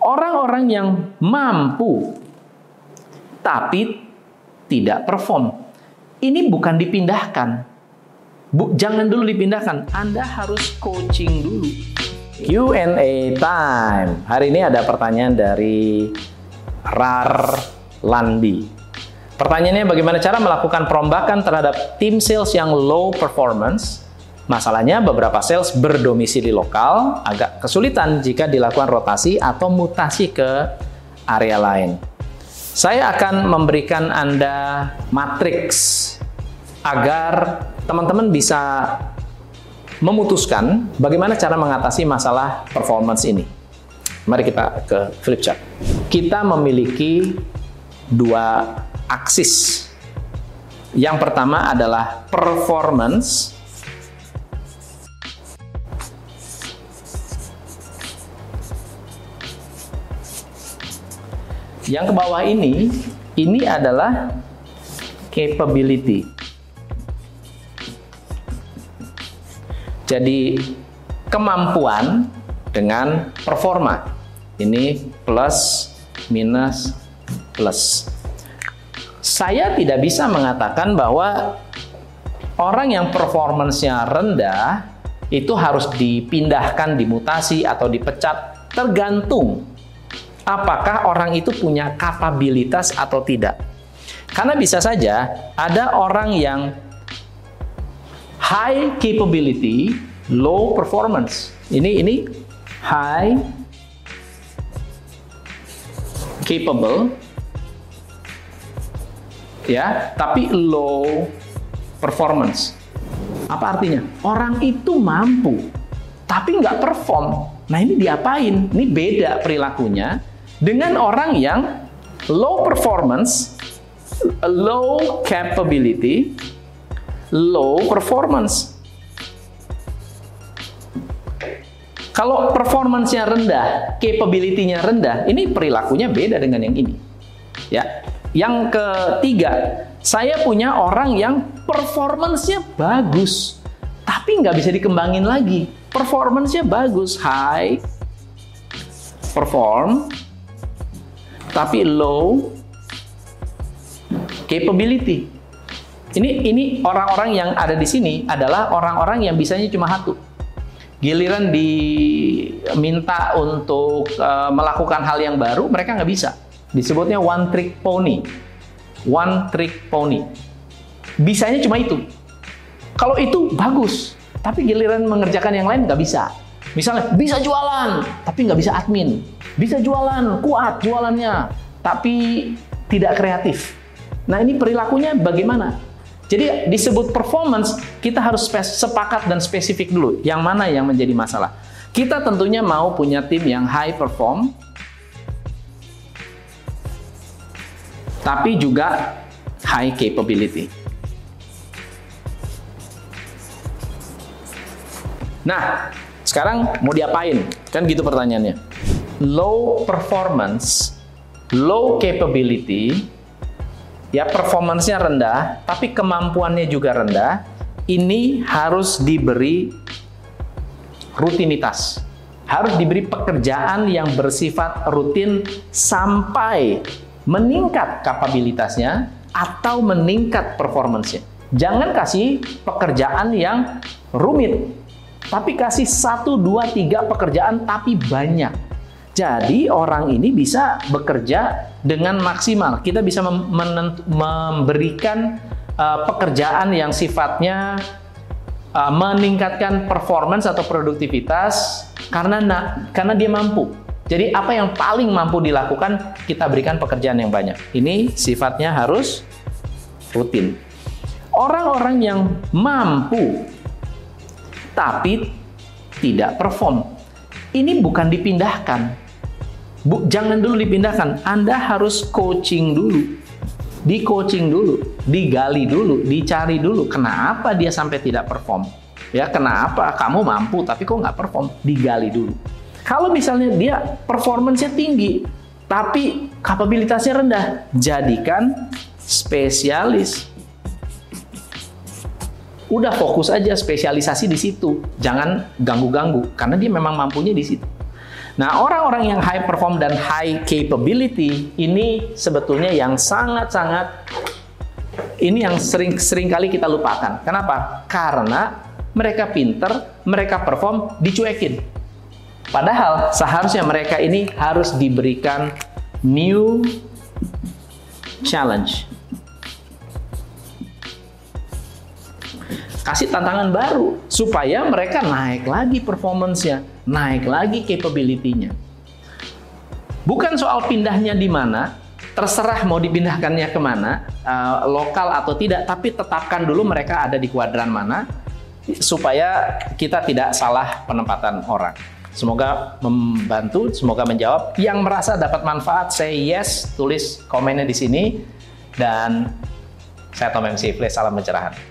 Orang-orang yang mampu tapi tidak perform. Ini bukan dipindahkan. Bu, jangan dulu dipindahkan. Anda harus coaching dulu. Q&A time. Hari ini ada pertanyaan dari Rar Landi. Pertanyaannya bagaimana cara melakukan perombakan terhadap tim sales yang low performance? Masalahnya beberapa sales berdomisili lokal agak kesulitan jika dilakukan rotasi atau mutasi ke area lain. Saya akan memberikan Anda matriks agar teman-teman bisa memutuskan bagaimana cara mengatasi masalah performance ini. Mari kita ke flip chart. Kita memiliki dua aksis. Yang pertama adalah performance. Yang ke bawah ini, ini adalah capability. Jadi kemampuan dengan performa. Ini plus, minus, plus. Saya tidak bisa mengatakan bahwa orang yang performance-nya rendah itu harus dipindahkan, dimutasi, atau dipecat. Tergantung apakah orang itu punya kapabilitas atau tidak. Karena bisa saja ada orang yang high capability, low performance. Ini ini high capable ya, tapi low performance. Apa artinya? Orang itu mampu, tapi nggak perform. Nah ini diapain? Ini beda perilakunya dengan orang yang low performance, low capability, low performance. Kalau performance-nya rendah, capability-nya rendah, ini perilakunya beda dengan yang ini. Ya. Yang ketiga, saya punya orang yang performance-nya bagus, tapi nggak bisa dikembangin lagi. Performance-nya bagus, high perform, tapi low capability. Ini ini orang-orang yang ada di sini adalah orang-orang yang bisanya cuma satu. Giliran diminta untuk uh, melakukan hal yang baru, mereka nggak bisa. Disebutnya one trick pony. One trick pony. Bisanya cuma itu. Kalau itu bagus, tapi giliran mengerjakan yang lain nggak bisa. Misalnya bisa jualan, tapi nggak bisa admin. Bisa jualan, kuat jualannya, tapi tidak kreatif. Nah ini perilakunya bagaimana? Jadi disebut performance, kita harus sepakat dan spesifik dulu. Yang mana yang menjadi masalah? Kita tentunya mau punya tim yang high perform, tapi juga high capability. Nah, sekarang mau diapain? Kan gitu pertanyaannya. Low performance, low capability, ya performancenya rendah, tapi kemampuannya juga rendah, ini harus diberi rutinitas. Harus diberi pekerjaan yang bersifat rutin sampai meningkat kapabilitasnya atau meningkat performancenya. Jangan kasih pekerjaan yang rumit, tapi kasih satu, dua, tiga pekerjaan tapi banyak jadi orang ini bisa bekerja dengan maksimal. Kita bisa memberikan uh, pekerjaan yang sifatnya uh, meningkatkan performance atau produktivitas karena karena dia mampu. Jadi apa yang paling mampu dilakukan kita berikan pekerjaan yang banyak. Ini sifatnya harus rutin. Orang-orang yang mampu tapi tidak perform ini bukan dipindahkan. Bu, jangan dulu dipindahkan. Anda harus coaching dulu. Di coaching dulu, digali dulu, dicari dulu kenapa dia sampai tidak perform. Ya, kenapa kamu mampu tapi kok nggak perform? Digali dulu. Kalau misalnya dia performance-nya tinggi, tapi kapabilitasnya rendah, jadikan spesialis udah fokus aja spesialisasi di situ. Jangan ganggu-ganggu karena dia memang mampunya di situ. Nah, orang-orang yang high perform dan high capability ini sebetulnya yang sangat-sangat ini yang sering-sering kali kita lupakan. Kenapa? Karena mereka pinter, mereka perform, dicuekin. Padahal seharusnya mereka ini harus diberikan new challenge. Kasih tantangan baru supaya mereka naik lagi performance-nya, naik lagi capability-nya. Bukan soal pindahnya di mana, terserah mau dipindahkannya ke mana, uh, lokal atau tidak, tapi tetapkan dulu mereka ada di kuadran mana, supaya kita tidak salah penempatan orang. Semoga membantu, semoga menjawab. Yang merasa dapat manfaat, say yes, tulis komennya di sini. Dan saya Tom MC Play, salam pencerahan.